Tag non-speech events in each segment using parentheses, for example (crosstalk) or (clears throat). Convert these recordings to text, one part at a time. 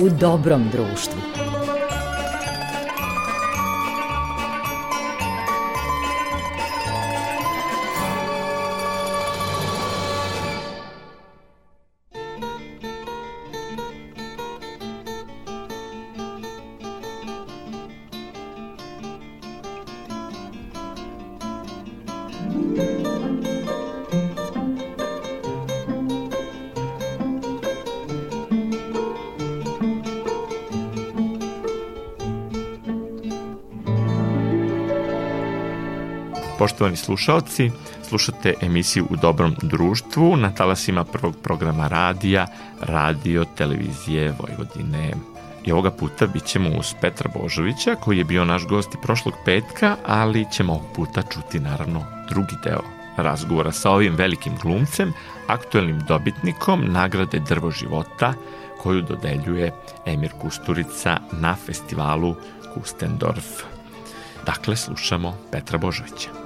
u dobrom društvu. poštovani slušalci, slušate emisiju U dobrom društvu na talasima prvog programa radija, radio, televizije Vojvodine. I ovoga puta bit ćemo uz Petra Božovića, koji je bio naš gost i prošlog petka, ali ćemo ovog puta čuti naravno drugi deo razgovora sa ovim velikim glumcem, aktuelnim dobitnikom nagrade Drvo života, koju dodeljuje Emir Kusturica na festivalu Kustendorf. Dakle, slušamo Petra Božovića.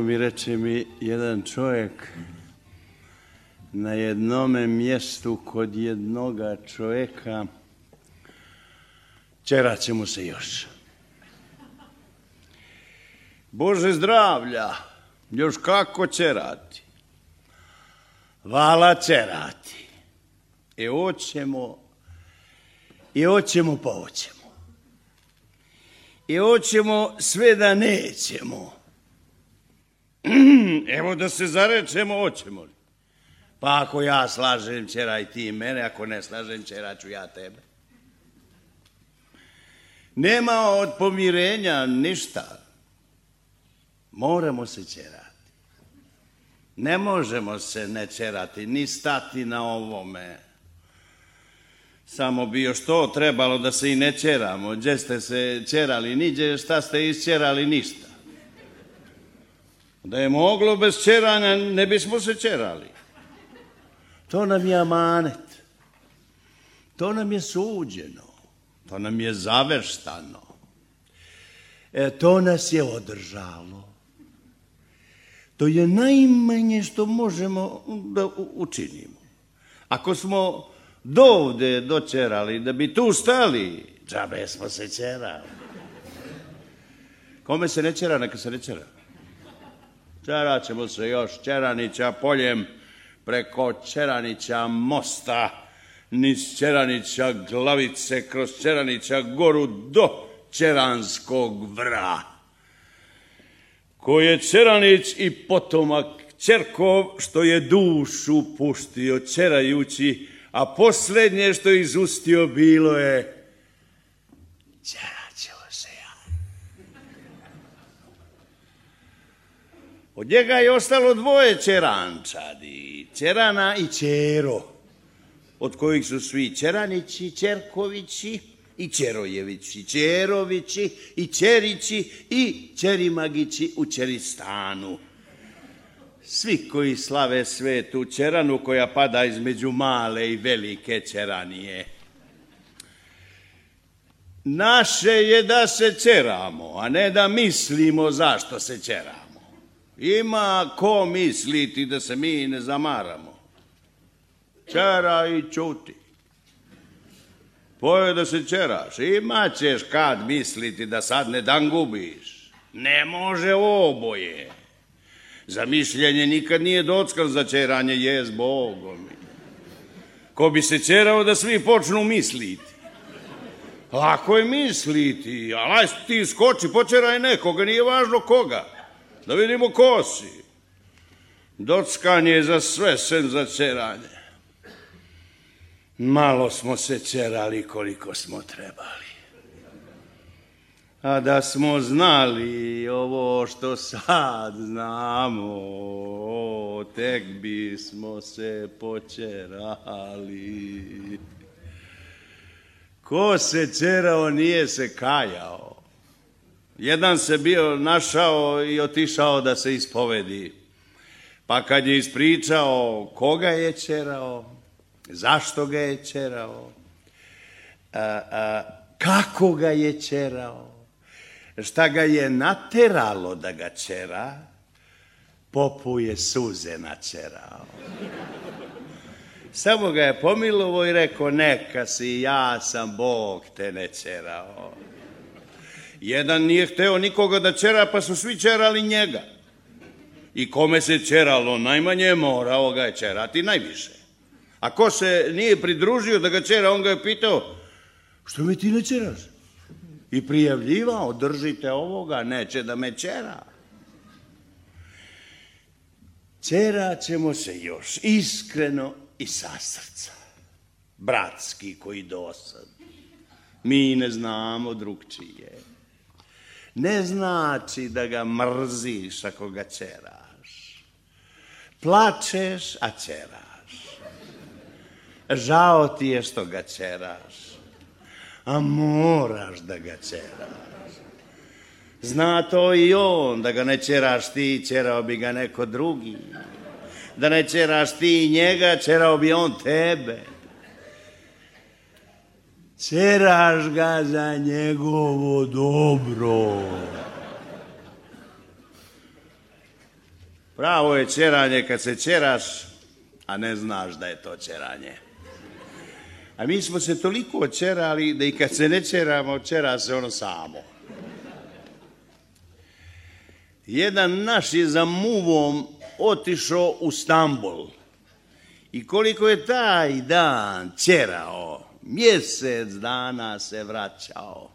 mi reče mi jedan čovjek na jednome mjestu kod jednoga čovjeka čera će mu se još. Bože zdravlja, još kako će čerati? Vala će I e oćemo, i e oćemo pa oćemo. I e oćemo sve da nećemo. (clears throat) Evo da se zarečemo, oćemo li? Pa ako ja slažem ćera i ti mene, ako ne slažem ćera ću ja tebe. Nema od pomirenja ništa. Moramo se ćerati. Ne možemo se ne ćerati, ni stati na ovome. Samo bi još to trebalo da se i ne ćeramo. Gdje ste se ćerali niđe, šta ste isćerali ništa. Da je moglo bez čeranja, ne bismo se čerali. To nam je amanet. To nam je suđeno. To nam je zaveštano. E, to nas je održalo. To je najmanje što možemo da učinimo. Ako smo do dočerali, da bi tu stali, džabe smo se čerali. Kome se ne čera, neka se ne čera. Čerat ćemo se još Čeranića poljem preko Čeranića mosta, niz Čeranića glavice, kroz Čeranića goru do Čeranskog vra. Ko je Čeranić i potomak Čerkov, što je dušu puštio Čerajući, a poslednje što izustio bilo je Čeraćevo se ja. Od njega je ostalo dvoje čerančadi, Čerana i Čero, od kojih su svi Čeranići, Čerkovići i Čerojevići, Čerovići i Čerići i Čerimagići u Čeristanu. Svi koji slave svetu Čeranu koja pada između male i velike Čeranije. Naše je da se čeramo, a ne da mislimo zašto se čeramo. Ima ko misliti da se mi ne zamaramo. Čera i čuti. Poje da se čeraš. imaćeš kad misliti da sad ne dan gubiš. Ne može oboje. Za mišljenje nikad nije dockan za čeranje, jez Bogom. Ko bi se čerao da svi počnu misliti. Lako je misliti, ali ti skoči, počeraj nekoga, nije važno koga da vidimo ko si. Dockanje za sve sem za ceranje. Malo smo se cerali koliko smo trebali. A da smo znali ovo što sad znamo, o, tek bismo se počerali. Ko se cerao nije se kajao. Jedan se bio našao i otišao da se ispovedi. Pa kad je ispričao koga je čerao, zašto ga je čerao, a, a, kako ga je čerao, šta ga je nateralo da ga čera, popu je suze načerao. Samo ga je pomilovo i rekao, neka si, ja sam Bog te ne čerao. Jedan nije hteo nikoga da čera, pa su svi čerali njega. I kome se čeralo najmanje, morao ga je čerati najviše. A ko se nije pridružio da ga čera, on ga je pitao, što mi ti ne čeraš? I prijavljivao, držite ovoga, neće da me čera. Čera ćemo se još, iskreno i sa srca. Bratski koji dosad. Mi ne znamo drugčije ne znači da ga mrziš ako ga ćeraš. Plačeš, a ćeraš. Žao ti je što ga ćeraš. A moraš da ga ćeraš. Zna to i on, da ga ne ćeraš ti, ćerao bi ga neko drugi. Da ne ćeraš ti njega, ćerao bi on tebe. Seraš ga za njegovo dobro. Pravo je čeranje kad se čeraš, a ne znaš da je to čeranje. A mi smo se toliko očerali da i kad se ne čeramo, čera se ono samo. Jedan naš je za muvom otišao u Stambol. I koliko je taj dan čerao, Mjesec dana se vraćao.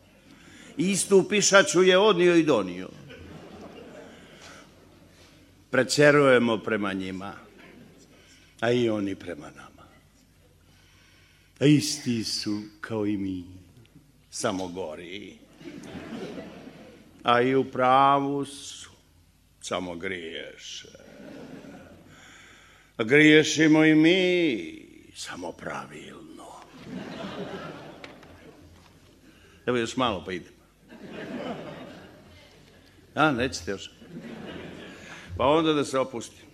Istu pišaču je odnio i donio. Prečerujemo prema njima, a i oni prema nama. A isti su kao i mi, samo gori. A i u pravu su, samo griješe. A griješimo i mi, samo pravilno. Evo još malo pa idem. A, nećete još. Pa onda da se opustim.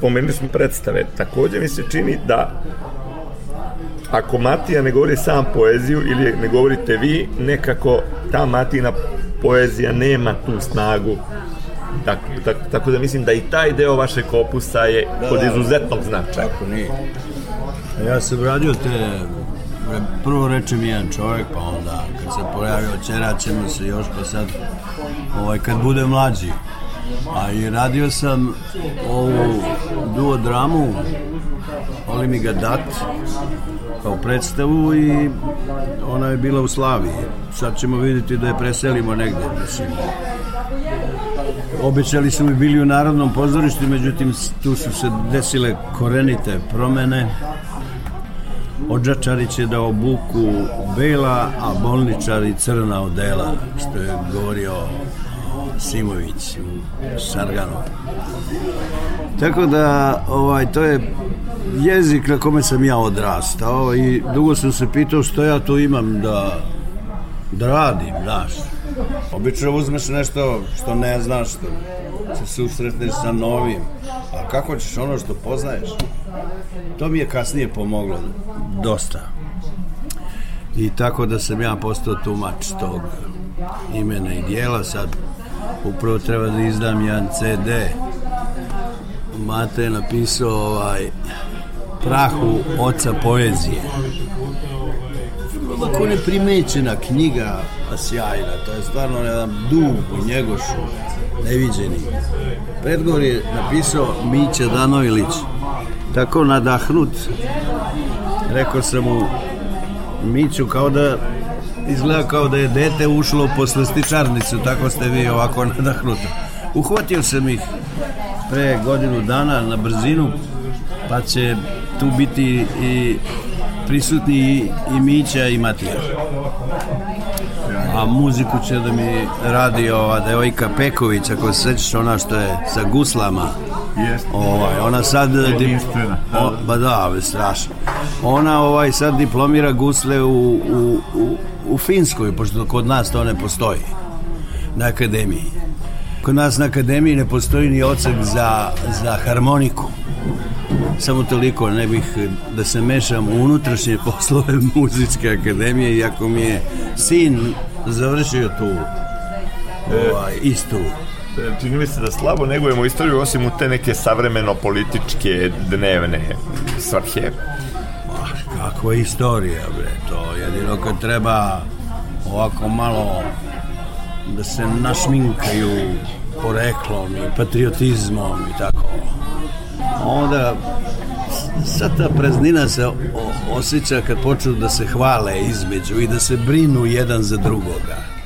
Pomenuli smo predstave. Takođe mi se čini da ako Matija ne govori sam poeziju ili ne govorite vi, nekako ta Matijina poezija nema tu snagu. Tako, tako, tako da mislim da i taj deo vašeg opusa je da, od da. izuzetnog značaja. Tako nije. Ja sam radio te prvo reče mi jedan čovjek, pa onda kad se pojavio čera ćemo se još, pa sad ovaj, kad bude mlađi. A i radio sam ovu duo dramu Oli mi ga dat kao predstavu i ona je bila u Slaviji. Sad ćemo vidjeti da je preselimo negde, Mislim. Obećali smo i bili u Narodnom pozorištu, međutim tu su se desile korenite promene Odžačari će da obuku bela, a bolničari crna odela, što je govorio Simović u Sarganu. Tako da, ovaj, to je jezik na kome sam ja odrastao i dugo sam se pitao što ja tu imam da, da radim, znaš. Obično uzmeš nešto što ne znaš, što se susretneš sa novim, a kako ćeš ono što poznaješ? To mi je kasnije pomoglo dosta. I tako da sam ja postao tumač tog imena i dijela. Sad upravo treba da izdam jedan CD. Mate je napisao ovaj prahu oca poezije. Ovako neprimećena knjiga Pa sjajna, to je stvarno jedan dug u Njegošu, neviđeni. Predgovor je napisao Mića Danojlić, tako nadahnut. Rekao sam mu, Miću kao da izgleda kao da je dete ušlo posle stičarnicu, tako ste vi ovako (laughs) nadahnuti. Uhvatio sam ih pre godinu dana na brzinu, pa će tu biti i prisutni i, i Mića i Matija a muziku će da mi radi ova devojka Peković, ako se sećaš ona što je sa guslama. Jeste. Ovaj, ona sad... Dim, o, ba da, strašno. Ona ovaj sad diplomira gusle u, u, u, u Finskoj, pošto kod nas to ne postoji na akademiji. Kod nas na akademiji ne postoji ni ocek za, za harmoniku. Samo toliko, ne bih da se mešam u unutrašnje (laughs) poslove muzičke akademije, iako mi je sin završio tu ovaj, istu e, čini mi se da slabo negujemo istoriju osim u te neke savremeno političke dnevne svrhe ah, kakva istorija bre to jedino kad treba ovako malo da se našminkaju poreklom i patriotizmom i tako onda sad ta praznina se osjeća kad počnu da se hvale između i da se brinu jedan za drugoga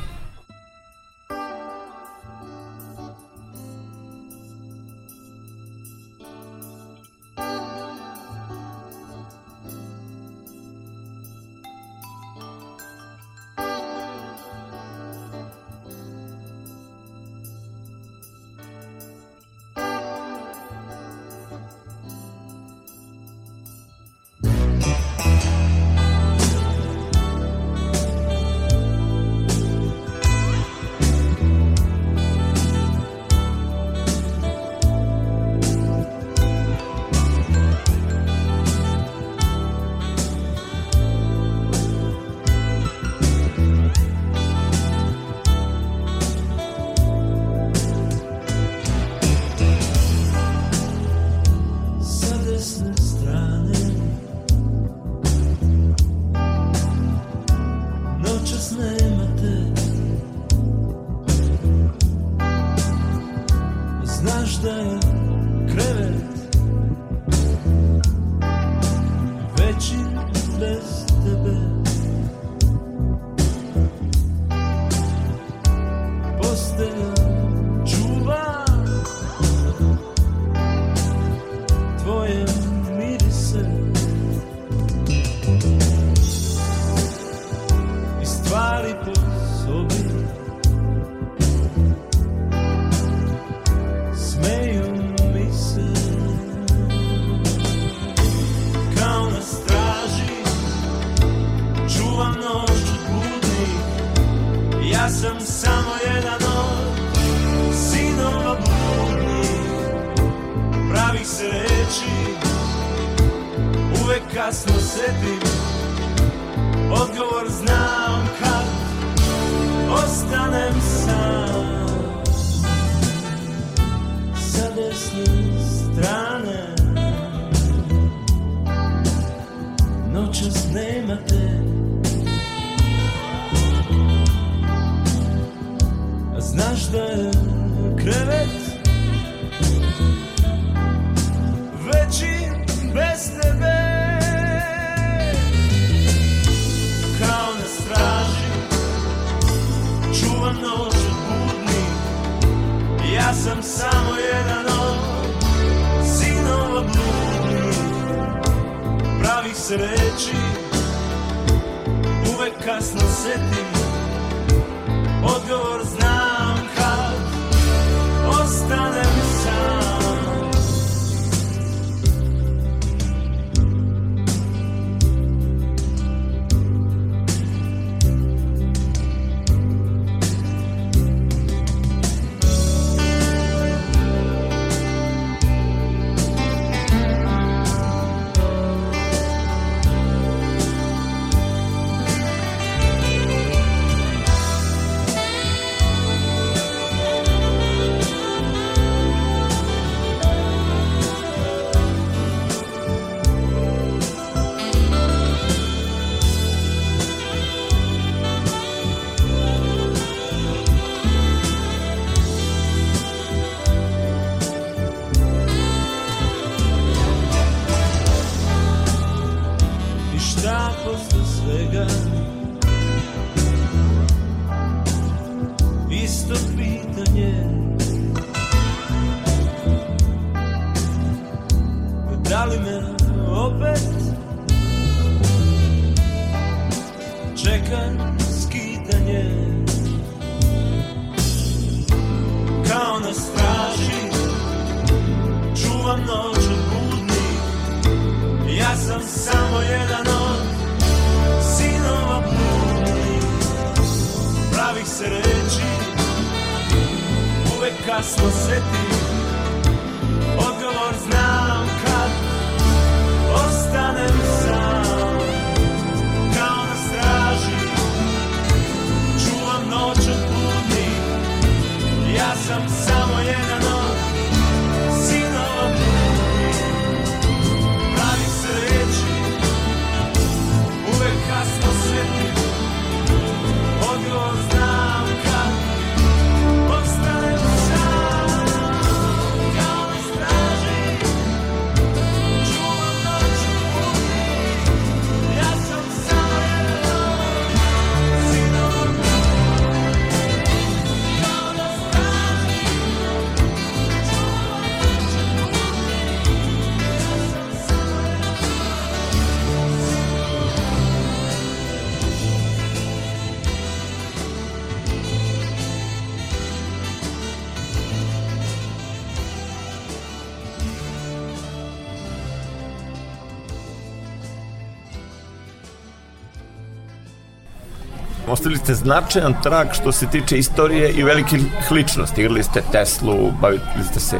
ostavili ste značajan trag što se tiče istorije i velikih ličnosti. Igrali ste Teslu, bavili ste se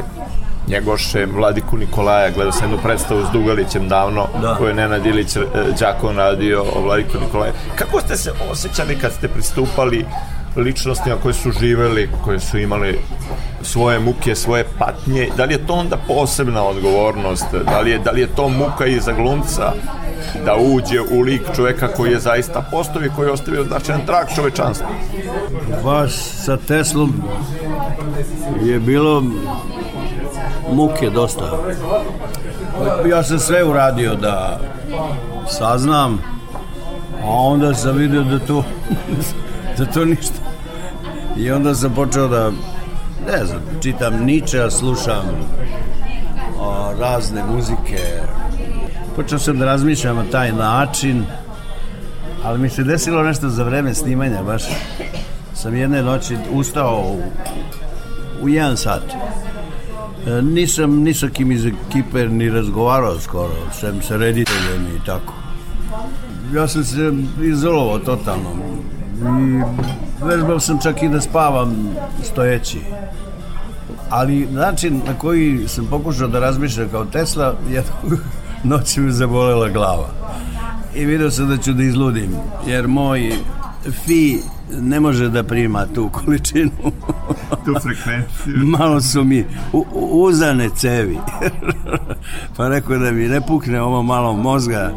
Njegoše, Vladiku Nikolaja, gledao sam jednu predstavu s Dugalićem davno, da. koju je Nenad Ilić e, Đakon radio o Vladiku Nikolaju. Kako ste se osjećali kad ste pristupali ličnostima koje su živeli, koje su imali svoje muke, svoje patnje, da li je to onda posebna odgovornost, da li je, da li je to muka i za glumca da uđe u lik čoveka koji je zaista postovi, koji je ostavio značajan trag čovečanstva. Baš sa Teslom je bilo muke dosta. Ja sam sve uradio da saznam, a onda sam vidio da to, (laughs) da to ništa. I onda sam počeo da, ne znam, čitam Niče, slušam a, razne muzike, počeo sam da razmišljam na taj način, ali mi se desilo nešto za vreme snimanja, baš sam jedne noći ustao u, u jedan sat. E, nisam ni sa kim iz ekipe ni razgovarao skoro, sem sa rediteljem i tako. Ja sam se izolovao totalno i vežbao sam čak i da spavam stojeći. Ali način na koji sam pokušao da razmišljam kao Tesla je (laughs) noć mi zabolela glava. I vidio sam da ću da izludim, jer moj fi ne može da prima tu količinu. tu frekvenciju. (laughs) Malo su mi uzane cevi. (laughs) pa rekao da mi ne pukne ovo malo mozga.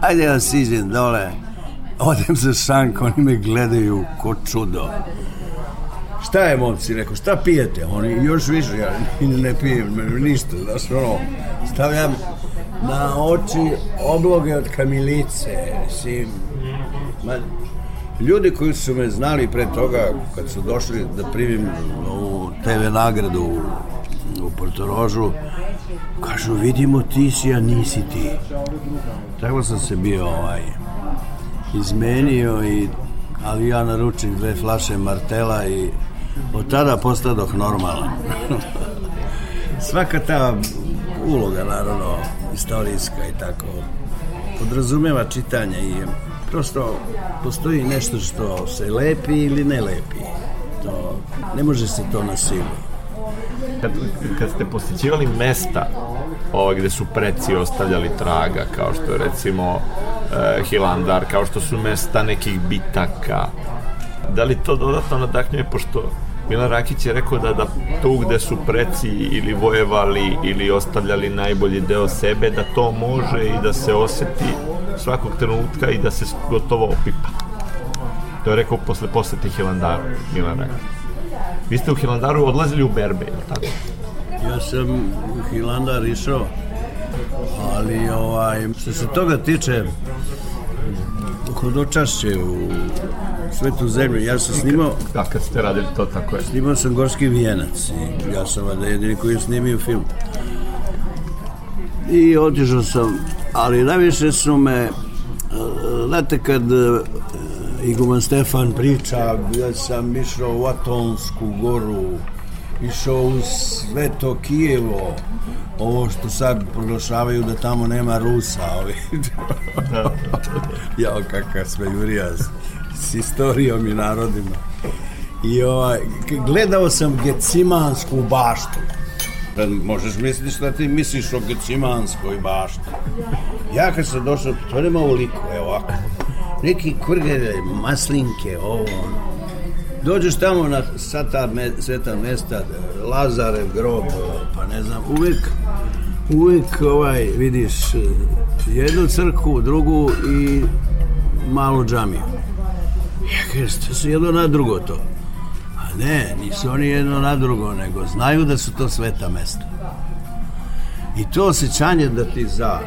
Ajde ja siđem dole. Odem za šank, oni me gledaju ko čudo. Šta je, momci, rekao, šta pijete? Oni još više, ja (laughs) ne pijem ništa, znaš, ono, stavljam na oči obloge od kamilice, mislim, ma, ljudi koji su me znali pre toga, kad su došli da primim ovu TV nagradu u, u Portorožu, kažu, vidimo ti si, a nisi ti. Tako sam se bio ovaj, izmenio i ali ja naručim dve flaše martela i od tada postadoh normalan. (laughs) Svaka ta uloga naravno istorijska i tako podrazumeva čitanje i prosto postoji nešto što se lepi ili ne lepi to, ne može se to na silu kad, kad ste posjećivali mesta ova, gde su preci ostavljali traga kao što je recimo e, Hilandar, kao što su mesta nekih bitaka da li to dodatno nadahnjuje pošto Milan Rakić je rekao da, da tu gde su preci ili vojevali ili ostavljali najbolji deo sebe, da to može i da se oseti svakog trenutka i da se gotovo opipa. To je rekao posle posete Hilandaru, Milan Rakić. Vi ste u Hilandaru odlazili u Berbe, je tako? Ja sam u Hilandar išao, ali ovaj, što se toga tiče, hodočašće u svetu zemlju. Ja sam snimao... Da, kad ste radili to, tako je. Snimao sam Gorski vijenac. I ja sam vada jedini koji je snimio film. I otišao sam, ali najviše su me... E, znate kad e, Iguman Stefan priča, ja sam išao u Atonsku goru, išao u Sveto Kijevo, ovo što sad proglašavaju da tamo nema Rusa, ovi. Da. (laughs) ja, kakav sve Jurija s, istorijom i narodima. I ovaj, gledao sam Gecimansku baštu. Da možeš misliti šta ti misliš o Gecimanskoj bašti. Ja kad sam došao, to nema ovoliko, evo ovako. Neki kvrgere, maslinke, ovo, Dođeš tamo na sata, me, sveta mesta, Lazarev grob, pa ne znam, uvek uvek ovaj, vidiš jednu crkvu, drugu i malu džamiju. Ja kažem, su jedno na drugo to. A ne, nisu oni jedno na drugo, nego znaju da su to sveta mesta. I to osjećanje da ti za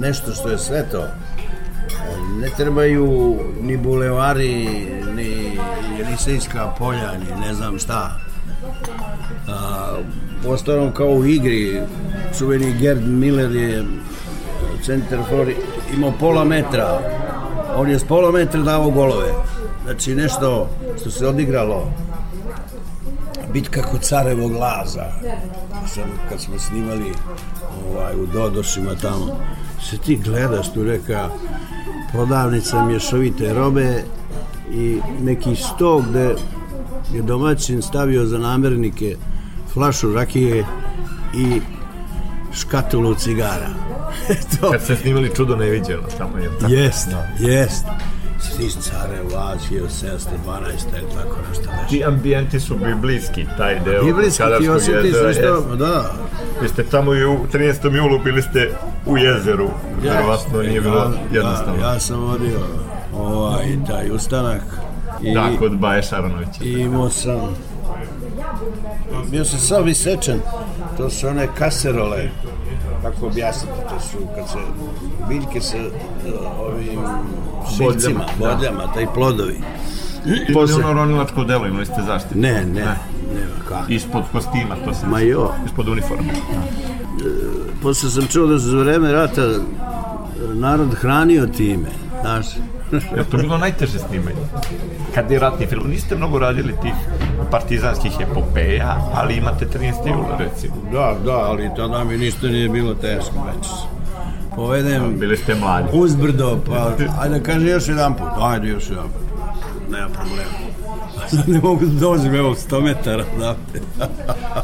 nešto što je sveto, ne trebaju ni bulevari, ni Jelisejska polja, ni ne znam šta. A, uostalom kao u igri, čuveni Gerd Miller je center for imao pola metra, on je s pola metra davao golove. Znači nešto što se odigralo bitka kod Carevog laza. sam, kad smo snimali ovaj, u Dodošima tamo, se ti gledaš tu reka prodavnica mješovite robe i neki sto gde je domaćin stavio za namernike flašu rakije i škatulu cigara. (laughs) to... Kad ste snimali čudo neviđeno, tamo je tako. Da. Jest, no. Da. jest. Svi care vlaz, 1712, je tako nešto nešto. Ti ambijenti su bliski, taj deo. Biblijski, ti osjeti su što, da. Vi ste tamo i u 13. julu bili ste u jezeru, vjerovatno nije bilo jednostavno. Da, ja sam vodio ovaj, taj ustanak. I, da, kod Baje Šaranovića. I imao sam bio sam sav isečen. To su one kaserole, kako objasniti, to su kad se biljke sa eh, ovim šicima, da. bodljama, taj plodovi. Posle... ono ronilačko delo, imali ste zaštitu? Ne, ne, ne, kako. Ispod kostima, to se... Ma jo. Ispod uniforme. Eh, posle sam čuo da su za vreme rata narod hranio time, znaš, (laughs) Je to bilo najteže snimanje? Kad je ratni film, niste mnogo radili tih partizanskih epopeja, ali imate 13. jula, recimo. Da, da, ali tada mi ništa nije bilo teško već. Povedem... Bili ste mladi. Uzbrdo, pa (laughs) ajde kaže još jedan put. Ajde još jedan put. Nema problema. (laughs) ne mogu da dođem, evo, 100 metara da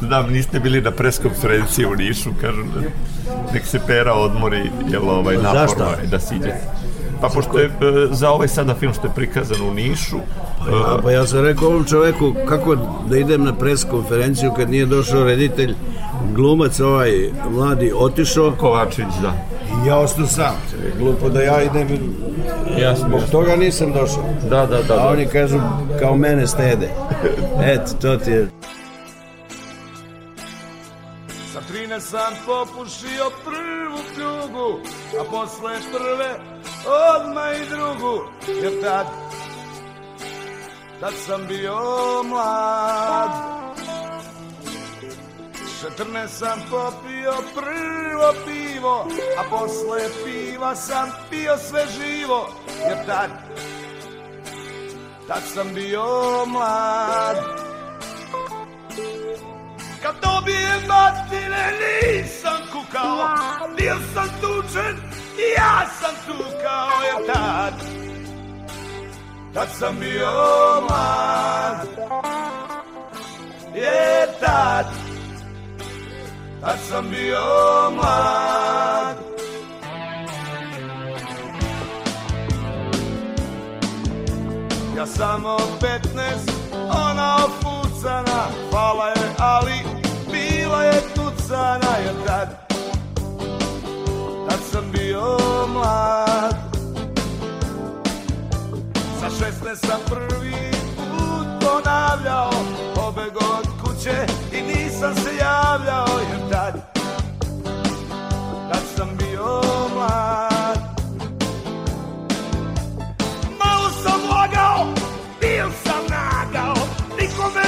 da, niste bili na preskonferenciji u Nišu, kažu, nek se pera odmori, jel ovaj, naporno ovaj, da siđete. Pa pošto je e, za ovaj sada film što je prikazan u Nišu... Pa e, ja, pa ja sam rekao ovom čoveku kako da idem na pres konferenciju kad nije došao reditelj glumac ovaj mladi otišao. Kovačić, da. I ja ostao sam. Glupo da ja idem. Jasno. Zbog toga nisam došao. Da, da, da. A da. oni kažu kao mene stede. (laughs) Eto, to ti je. Sa 13 sam popušio prvi cugu, a posle prve odma i drugu, jer tad, tad sam bio mlad. 14 sam popio prvo pivo, a posle piva sam pio sve živo, jer tad, tad sam bio mlad. Kad dobijem batine nisam kukao Bio sam tučen i ja sam tukao Jer tad, tad sam bio mlad Jer tad, tad sam bio mlad Ja samo 15, ona ofu tucana, pala je, ali bila je tucana jer tad, tad sam bio mlad. Sa šestne sam prvi put ponavljao, pobeg od kuće i nisam se javljao jer tad, tad sam bio mlad.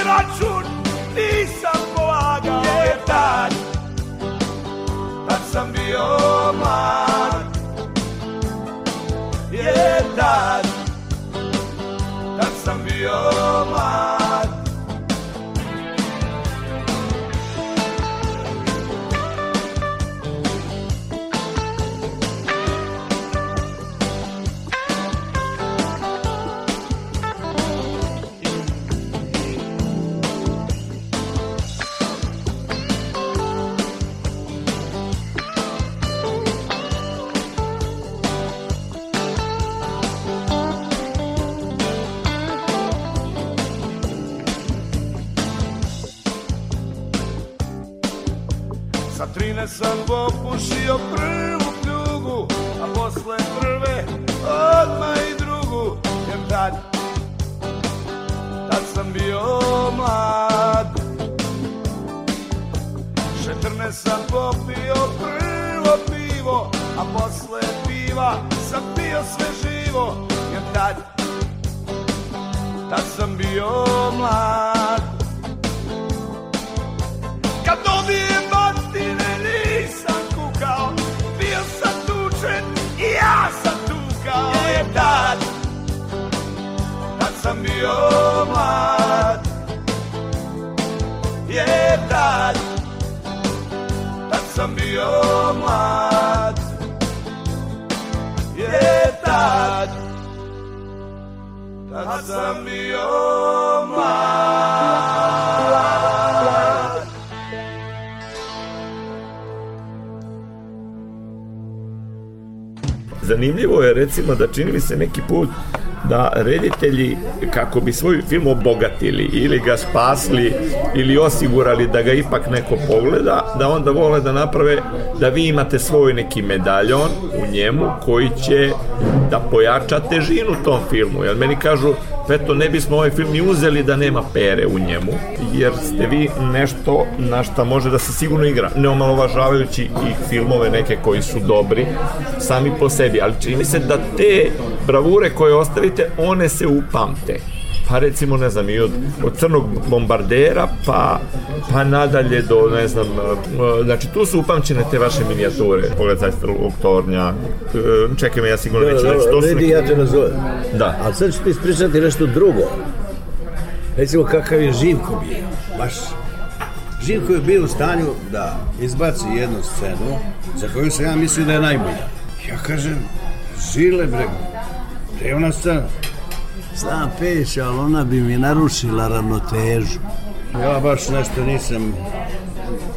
račun nisam polagao je tad, tad sam bio mlad. will see a Zanimljivo je recimo da čini mi se neki put da reditelji kako bi svoj film obogatili ili ga spasli ili osigurali da ga ipak neko pogleda, da onda vole da naprave da vi imate svoj neki medaljon u njemu koji će da pojača težinu tom filmu. Jer meni kažu Veto ne bismo ovaj film ni uzeli da nema pere u njemu, jer ste vi nešto na šta može da se sigurno igra, ne omalovažavajući i filmove neke koji su dobri sami po sebi, ali čini se da te bravure koje ostavite, one se upamte pa recimo ne znam i od, od crnog bombardera pa, pa nadalje do ne znam e, znači tu su upamćene te vaše minijature pogled ovog tornja e, čekaj me ja sigurno neću da, da, reći to su neki... ja te razumem da. ali sad ću ti ispričati nešto drugo recimo kakav je Živko bio baš Živko je bio u stanju da izbaci jednu scenu za koju sam ja mislio da je najbolja ja kažem žile bre gdje je ona Znam peć, ali ona bi mi narušila ravnotežu. Ja baš nešto nisam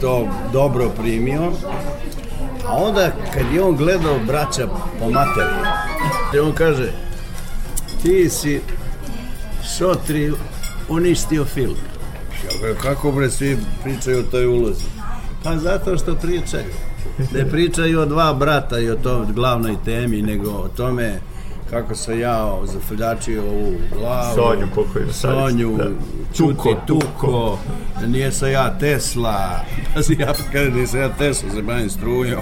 to dobro primio. A onda kad je on gledao braća po materiju, i on kaže, ti si sotri uništio film. Ja kako bre svi pričaju o toj ulozi? Pa zato što pričaju. Ne pričaju o dva brata i o toj glavnoj temi, nego o tome kako sam ja zafrljačio u glavu. Sonju pokojnu Sonju, da. Čuti, Tuko, nije sam ja Tesla. Pazi, ja kažem, nisam ja Tesla, se bavim strujom.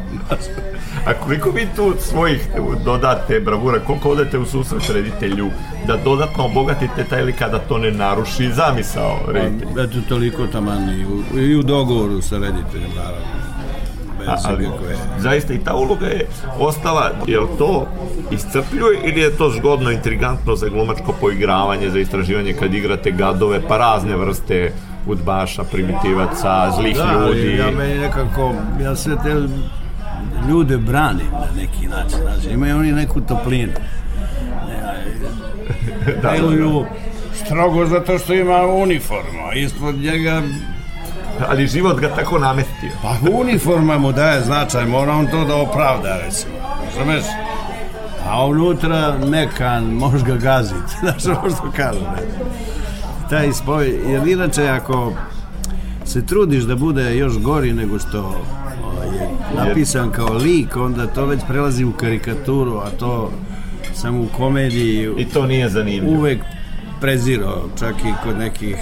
A koliko vi tu svojih dodate bravura, koliko odete u susret reditelju da dodatno obogatite taj lika da to ne naruši zamisao pa, reditelja? Eto, toliko taman i i u dogovoru sa rediteljem, naravno ali, zaista i ta uloga je ostala, je li to iscrpljuje ili je to zgodno, intrigantno za glumačko poigravanje, za istraživanje kad igrate gadove, pa razne vrste udbaša, primitivaca, zlih da, ljudi. Ja meni nekako, ja sve te ljude branim na neki način, znači imaju oni neku toplinu. Ne, (laughs) da, deluju da, da. strogo zato što ima uniformu, ispod njega ali život ga tako nametio. Pa uniforma mu daje značaj, mora on to da opravda, recimo. Razumeš? A unutra mekan, možeš ga gaziti. (laughs) Znaš ovo što kažu. Taj spoj, jer inače ako se trudiš da bude još gori nego što ovaj, je napisan kao lik, onda to već prelazi u karikaturu, a to samo u komediji... I to nije zanimljivo. Uvek prezirao, čak i kod nekih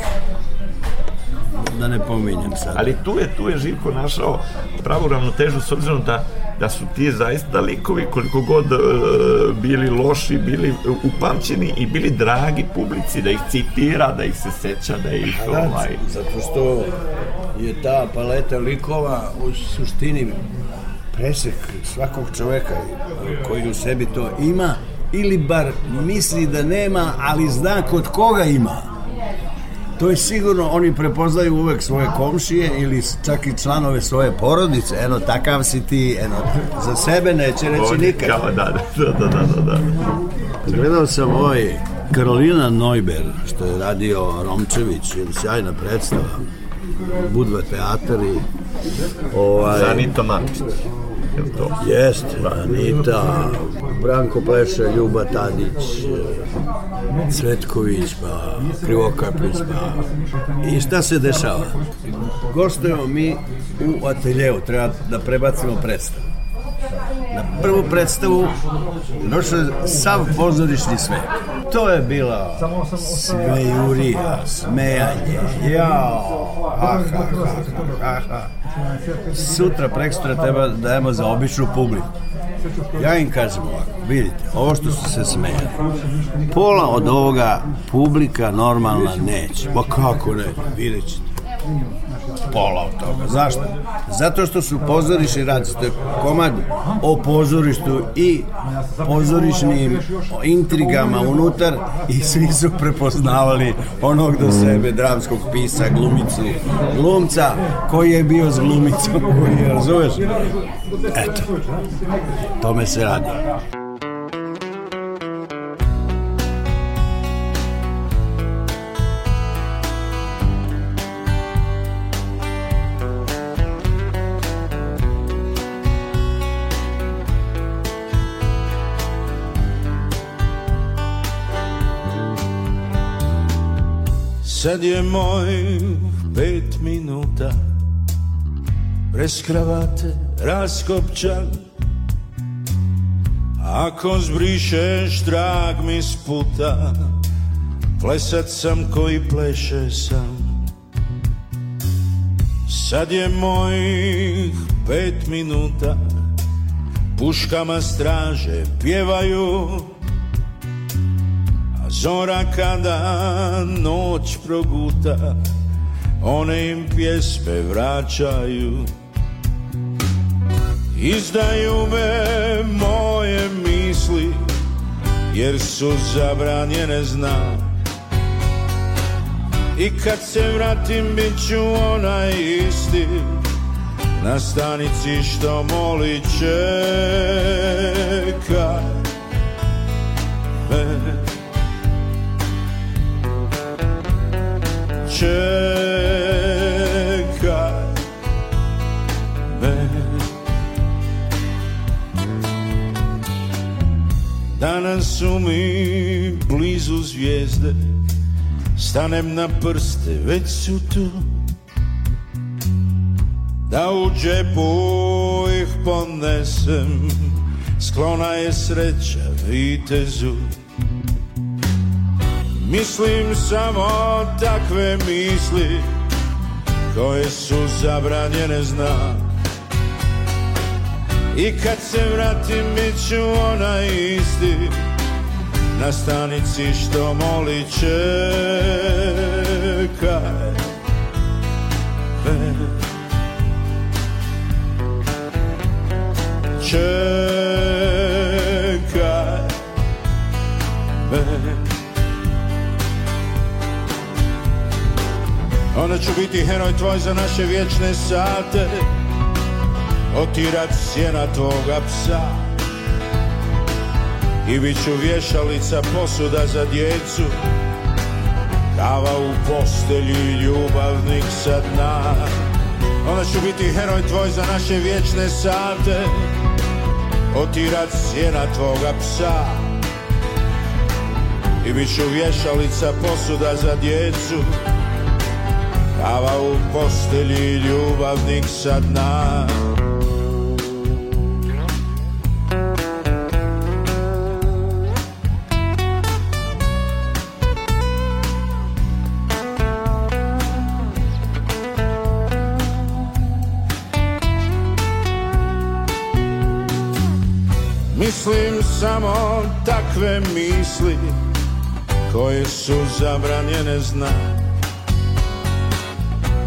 da ne pominjem sad. Ali tu je, tu je Živko našao pravu ravnotežu s obzirom da, da su ti zaista likovi koliko god e, bili loši, bili upamćeni i bili dragi publici, da ih citira, da ih se seća, da ih da, ovaj... Zato što je ta paleta likova u suštini presek svakog čoveka koji u sebi to ima ili bar misli da nema, ali zna kod koga ima to je sigurno, oni prepoznaju uvek svoje komšije ili čak i članove svoje porodice, eno, takav si ti, eno, za sebe neće reći nikad. Kao, da, da, da, da, Gledao sam ovaj Karolina Neuber, što je radio Romčević, sjajna predstava, Budva teatar i... Ovaj, Zanita Mančić. Jeste, Anita, Branko Pleše, Ljuba Tadić, Svetković, pa Krivokapić, pa i šta se dešava? Gostujemo mi u ateljevu, treba da prebacimo predstavu. Na prvu predstavu došao je sav pozorišni svet. To je bila smejurija, smejanje, jao, ha, ha, ha, ha, ha. Sutra, prekstra treba da dajemo za običnu publiku. Ja im kažem ovako, vidite, ovo što su se smejali, pola od ovoga publika normalna neće. Ma kako ne, vidjet ćete pola od toga. Zašto? Zato što su pozorišni radnici, to je komad o pozorištu i pozorišnim intrigama unutar i svi su prepoznavali onog do sebe dramskog pisa, glumicu, glumca koji je bio s glumicom koji je, razumeš? Eto, tome se radi. Sad je moj pet minuta Bez kravate raskopčan Ako zbrišeš trag mi s puta Plesat sam koji pleše sam Sad je mojih pet minuta Puškama straže pjevaju zora kada noć proguta One im pjesme vraćaju Izdaju me moje misli Jer su zabranjene znam I kad se vratim bit ću onaj isti Na stanici što moli čeka me čekaj me Danas su blizu zvijezde Stanem na prste, već su tu Da u džepu ih ponesem Sklona je sreća vitezu Mislim samo takve misli koje su zabranjene zna I kad se vratim bit ću onaj isti na stanici što moli čekaj mene Čekaj mene Onda ću biti heroj tvoj za naše vječne sate Otirat sjena tvoga psa I bit ću vješalica posuda za djecu Kava u postelji ljubavnik sa dna Onda ću biti heroj tvoj za naše vječne sate Otirat sjena tvoga psa I bit ću vješalica posuda za djecu Kava u postelji, ljubavnik sa dna Mislim samo takve misli koje su zabranjene znam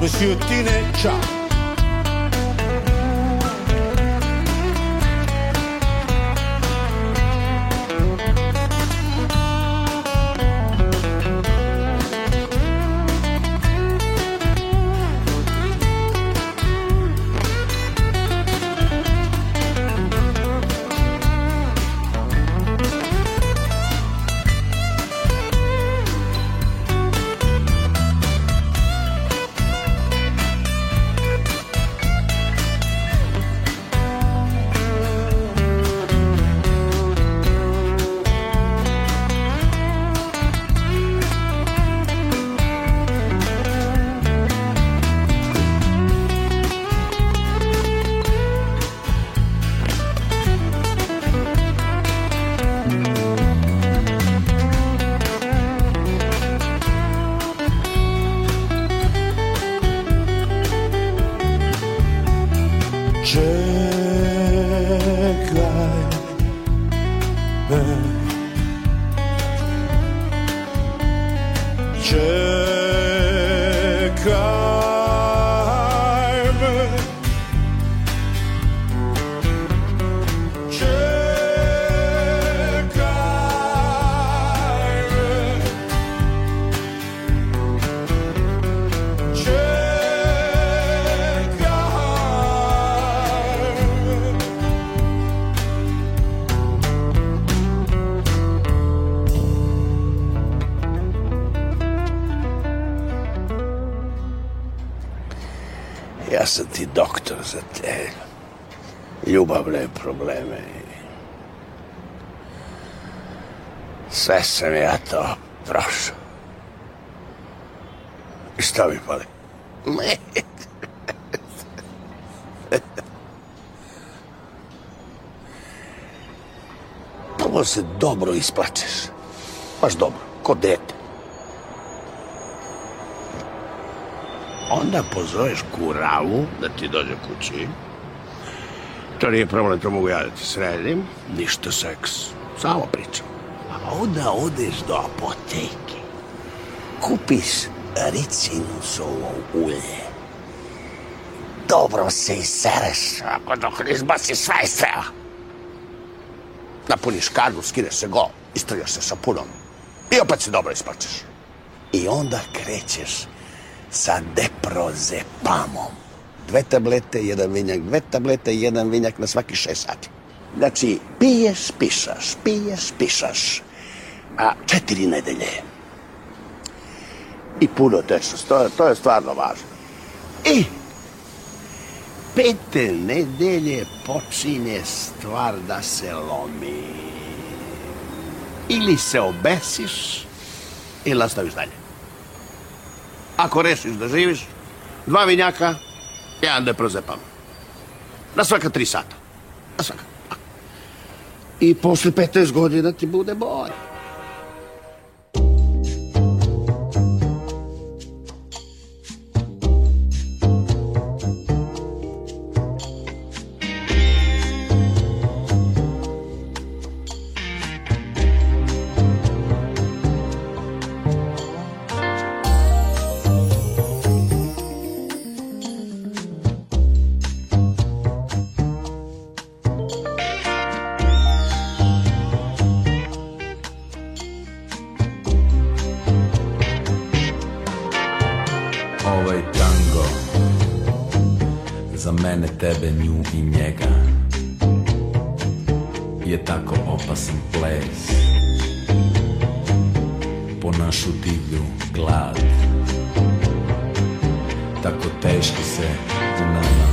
Monsieur Tineccia. sam ti doktor za te ljubavne probleme. Sve sam ja to prošao. I šta mi pali? Ne. Prvo se dobro isplačeš. Baš dobro, ko dete. onda pozoveš kuravu da ti dođe kući. To nije problem, to mogu ja da ti sredim. Ništa seks, samo pričam. A onda odeš do apoteke. Kupiš ricinusovo ulje. Dobro se isereš, ako dok ne izbaciš sve iz tela. Napuniš kargu, skineš se go, istrljaš se sa šapunom i opet se dobro ispačeš. I onda krećeš sa deprozepamom. Dve tablete, jedan vinjak, dve tablete, jedan vinjak na svaki šest sati. Znači, piješ, pišaš, piješ, pišaš. A četiri nedelje. I puno tečnost, to, to je stvarno važno. I pete nedelje počinje stvar da se lomi. Ili se obesiš i nastaviš dalje. Ako rešiš da živiš, dva vinjaka, jedan da prozepam. Na svaka tri sata. Na svaka. I posle 15 godina ti bude bolje. tebe, nju i njega je tako opasan ples po našu divlju glad tako teško se u nama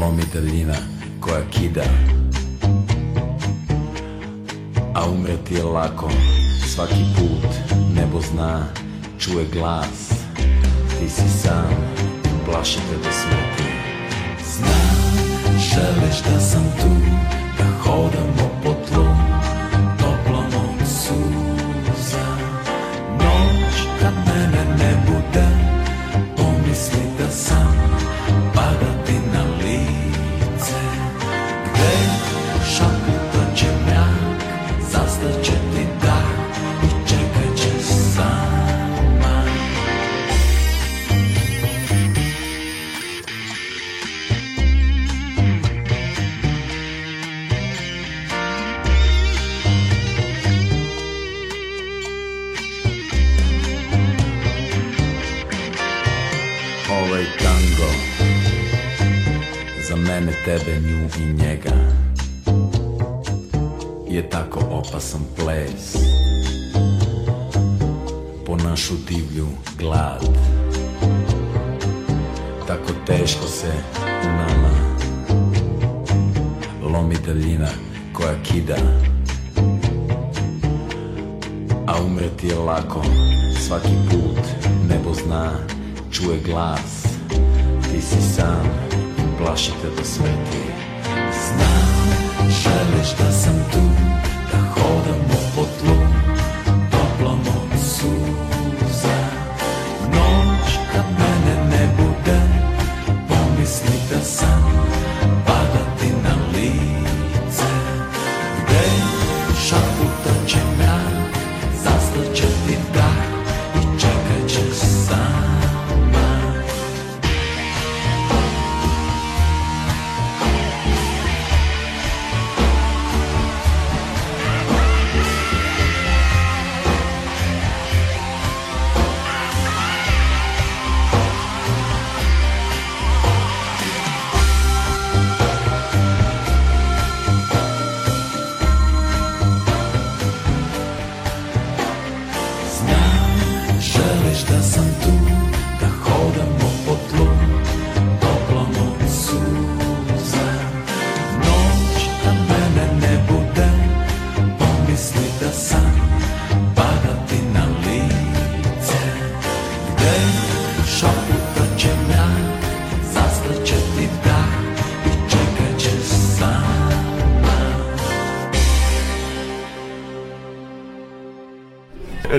lomi daljina koja kida a umreti je lako svaki put nebo zna čuje glas ti si sam plašite da smetim Znam, želiš da sam tu, da hodamo našu divlju glad Tako teško se u nama Lomi daljina koja kida A umreti je lako svaki put Nebo zna, čuje glas Ti si sam plaši te do da sveti Znam, želiš da sam tu Da hodam pod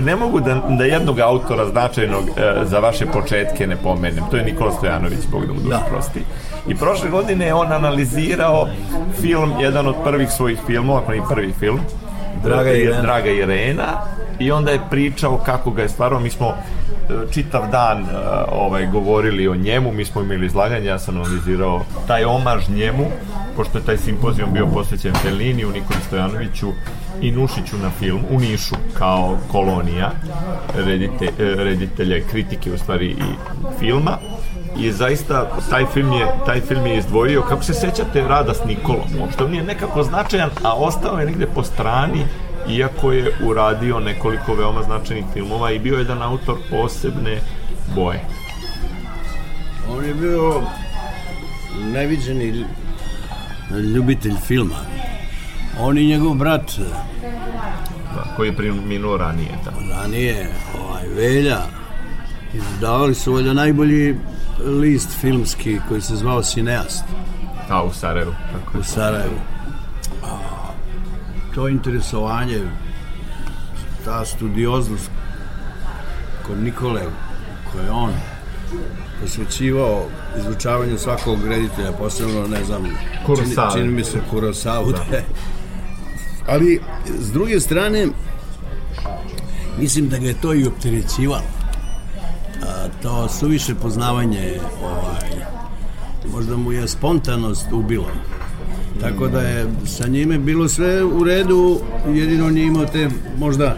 Ne mogu da, da jednog autora značajnog e, za vaše početke ne pomenem. To je Nikola Stojanović, Bog da mu dušu da. prosti. I prošle godine je on analizirao film, jedan od prvih svojih filmova, ako ne prvi film, Draga Irena. Draga Irena i onda je pričao kako ga je stvarno mi smo e, čitav dan e, ovaj govorili o njemu, mi smo imali izlaganje, ja sam analizirao taj omaž njemu, pošto je taj simpozijum bio posvećen Fellini, u Nikoli Stojanoviću, i Nušiću na film u Nišu kao kolonija redite, e, reditelje kritike u stvari i filma i zaista taj film je taj film je izdvojio kako se sećate rada s Nikolom uopšte on je nekako značajan a ostao je negde po strani iako je uradio nekoliko veoma značajnih filmova i bio je jedan autor posebne boje on je bio neviđeni ljubitelj filma on i njegov brat. Da, koji je preminuo ranije. Da. Ranije, ovaj, Velja. Izdavali su valjda najbolji list filmski koji se zvao Cineast. Da, u Sarajevu. Tako u Sarajevu. A, to interesovanje, ta studioznost kod Nikole, koje je on posvećivao izučavanju svakog reditelja, posebno, ne znam, čini, čini mi se Kurosavu, da. da. Ali, s druge strane, mislim da ga je to i opterećivalo. A, to suviše poznavanje, ovaj, možda mu je spontanost ubilo. Tako da je sa njime bilo sve u redu, jedino nije imao te, možda,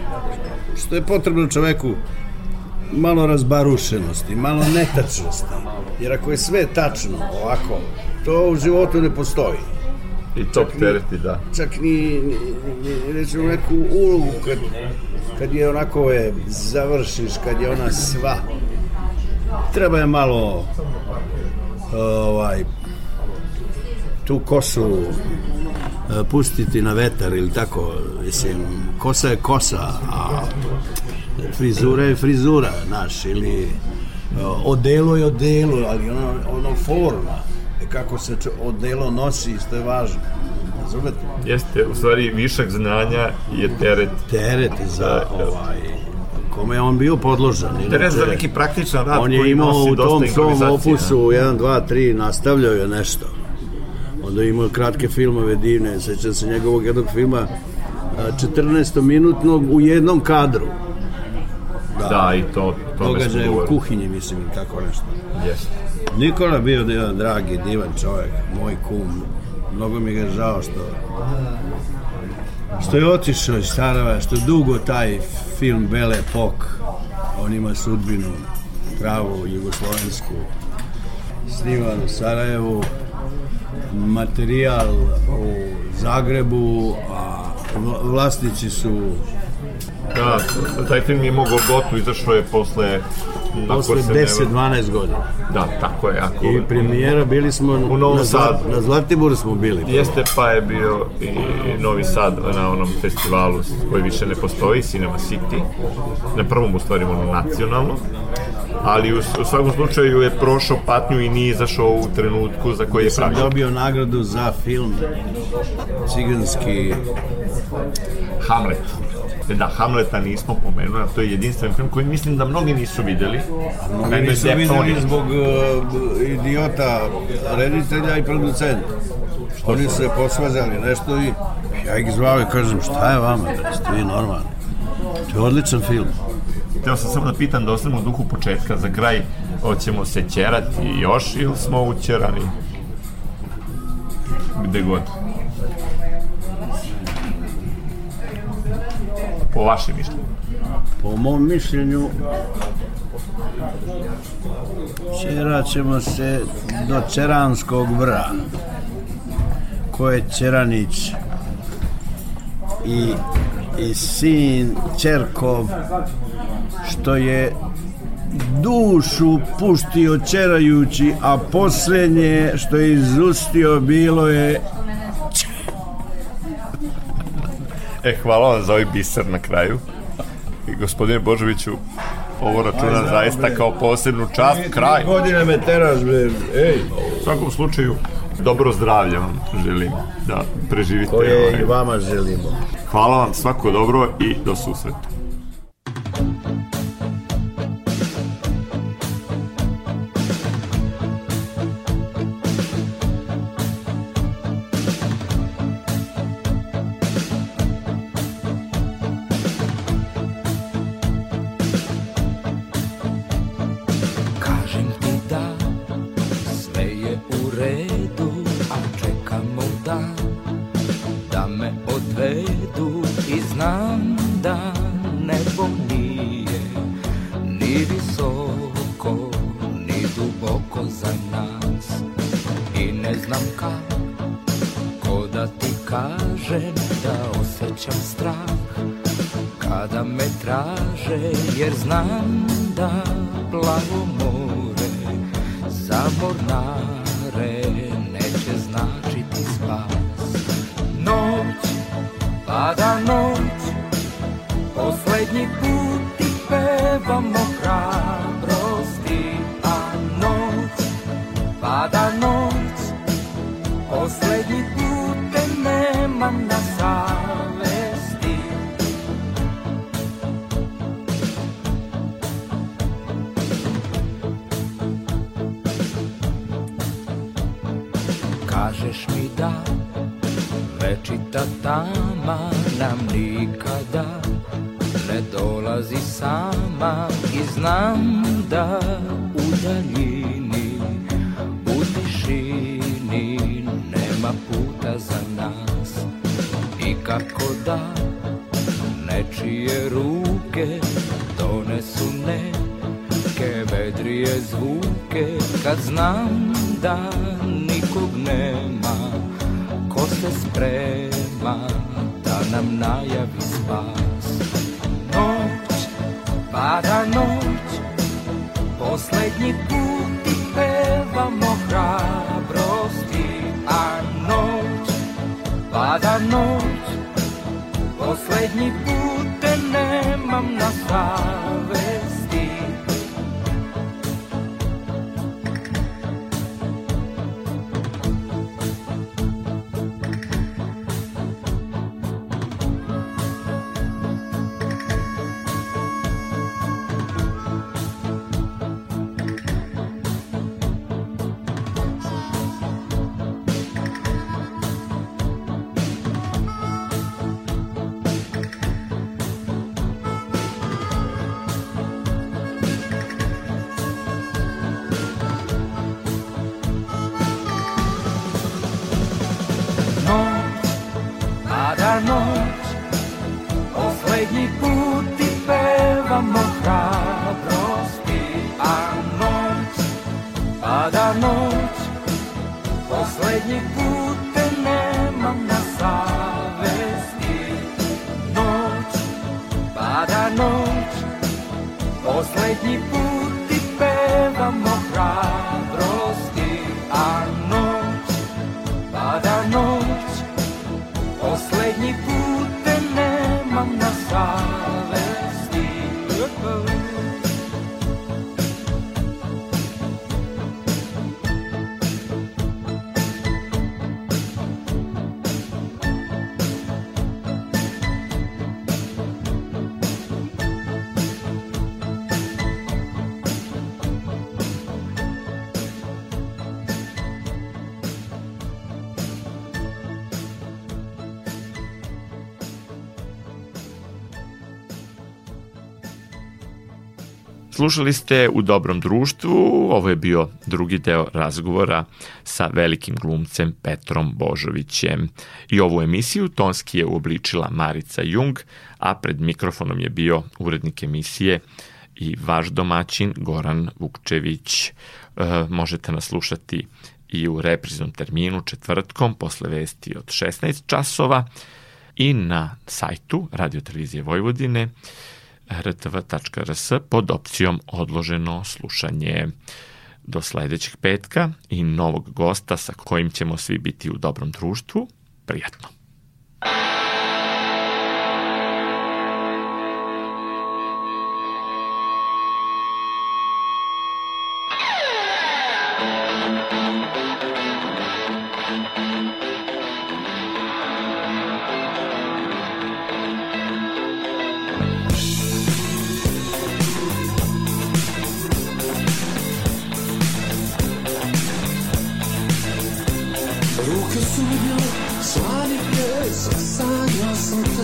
što je potrebno čoveku, malo razbarušenosti, malo netačnosti. Jer ako je sve tačno ovako, to u životu ne postoji. I to tereti, da. Čak ni, ni, recimo, neku ulogu kad, kad je onako je, završiš, kad je ona sva. Treba je malo ovaj, tu kosu eh, pustiti na vetar ili tako, mislim, kosa je kosa, a frizura je frizura, naš, ili eh, odelo je odelo, ali ono, ono forma kako se odelo nosi, što je važno. Razumete? Jeste, u stvari višak znanja je teret. Teret za da, da. ovaj kome je on bio podložan. Teret za neki praktičan rad On je imao u tom svom opusu 1, 2, 3, nastavljao je nešto. Onda je imao kratke filmove divne, sećam se njegovog jednog filma 14-minutnog u jednom kadru Da, i to, to događaj u kuhinji, mislim, tako nešto. Jeste. Nikola je bio jedan dragi, divan čovjek, moj kum. Mnogo mi ga žao što što je otišao iz Sarajeva, što dugo taj film Bele Pok, on ima sudbinu pravu jugoslovensku, snimano u Sarajevu, materijal u Zagrebu, a vlasnici su Da, taj film je mogao gotu, izašao je posle... Posle 10-12 godina. Da, tako je. Ako... I premijera bili smo u Novom Sadu. na Zlatiboru smo bili. Jeste, pa je bio i Novi Sad na onom festivalu koji više ne postoji, Cinema City. Na prvom, u stvari, ono nacionalno. Ali u, u svakom slučaju je prošao patnju i nije izašao u trenutku za koji je pravio. Sam dobio nagradu za film Ciganski Hamlet jeste da Hamleta nismo pomenuli, to je jedinstven film koji mislim da mnogi nisu videli. Mnogi Meni nisu videli zbog uh, idiota reditelja i producenta. Što Oni su se posvađali nešto i ja ih zvao i kažem šta je vama, da ste vi normalni. To je odličan film. Teo sam samo da pitam da ostanemo u duhu početka, za kraj hoćemo se ćerati još ili smo učerani? Gde god. po vašem mišljenju? Po mom mišljenju ćeraćemo se do Čeranskog vra ko je Čeranić i, i sin Čerkov što je dušu puštio čerajući, a poslednje što je izustio bilo je E, hvala vam za ovaj biser na kraju. I gospodine Božoviću, ovo računa zaista bre. kao posebnu čast, Nije, kraj. godine me teraš, be. Ej. U svakom slučaju, dobro zdravlje vam želim da preživite. Koje ovaj- i vama želimo. Hvala vam, svako dobro i do susreta. znam Poslednji put ti pevamo hrabrosti, a noć, pada noć, poslednji put te nemam na sad. Slušali ste U dobrom društvu, ovo je bio drugi deo razgovora sa velikim glumcem Petrom Božovićem. I ovu emisiju tonski je uobličila Marica Jung, a pred mikrofonom je bio urednik emisije i vaš domaćin Goran Vukčević. E, možete nas slušati i u repriznom terminu četvrtkom posle vesti od 16 časova i na sajtu Radio Televizije Vojvodine rtv.rs pod opcijom odloženo slušanje. Do sledećeg petka i novog gosta sa kojim ćemo svi biti u dobrom društvu. Prijatno!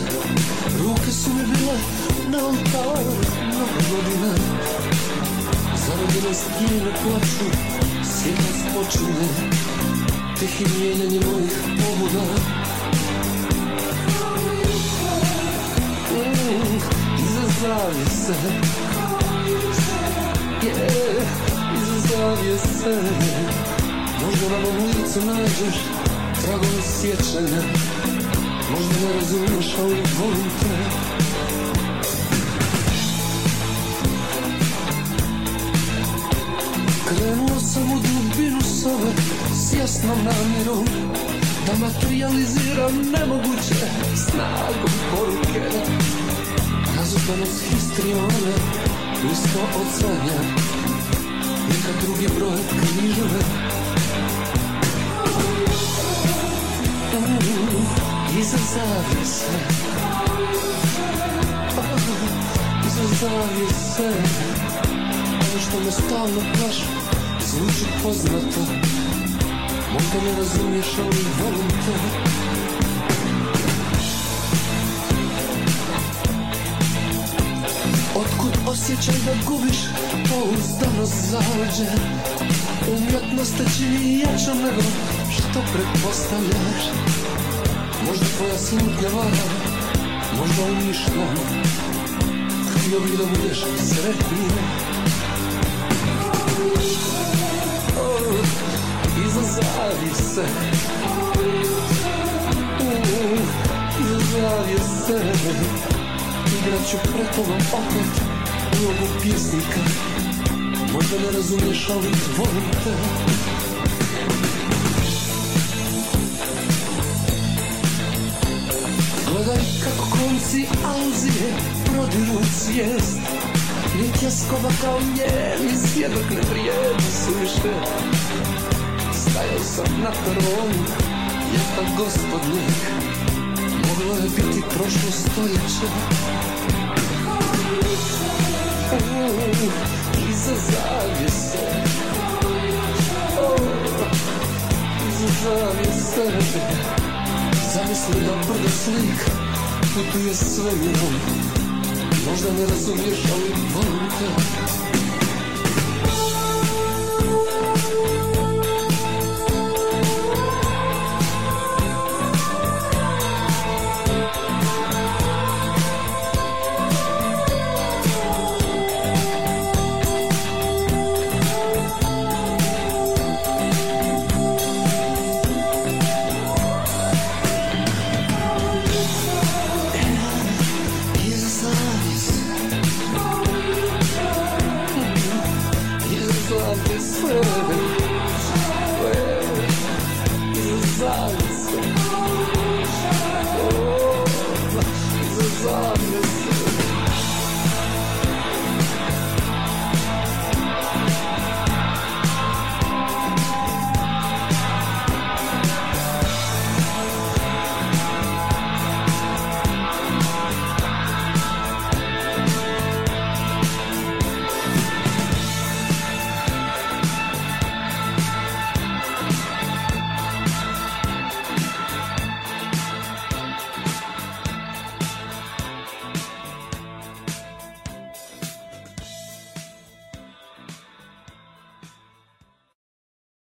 godina Ruke su mi bile na oltaru mnogo godina Zarobile stine plaču, sjeta spočine Tihim mijenjanjem mojih pobuda mm, Iza zavijese yeah, Iza zavijese Možda na ovom licu nađeš tragom sjećanja Možda ne razumeš, ali volim te Krenuo sam u dubinu sobe S jasnom namirom Da materializiram nemoguće Snagom poruke Razupanost histrione Nisko od sanja Neka drugi broj knjižove Thank you. Iza zavise oh, Iza zavise Ono što me stalno plaši Zvuči poznato Možda ne razumiješ, ali volim te Otkud osjećaj da gubiš pouzdanost zalođe Umjetnost te čini jačom nego što pretpostavljaš Možda tvoja smutnja vara, možda umišlja Htio bih da budeš sretnija oh, Izazavi se uh, Izazavi se Igraću pre tobom opet ulogu pjesnika Možda ne razumiješ, ali volim te Голодай, как концы Аузи, продырут съезд. Летеского ко мне, везде как на приеду, слышно. Ставился на трон, я как господник. Могла бити прошлу стоячи. Из-за зависи. Из-за зависи. zamisli da prvi slik putuje svemirom Možda ne razumiješ, ali volim te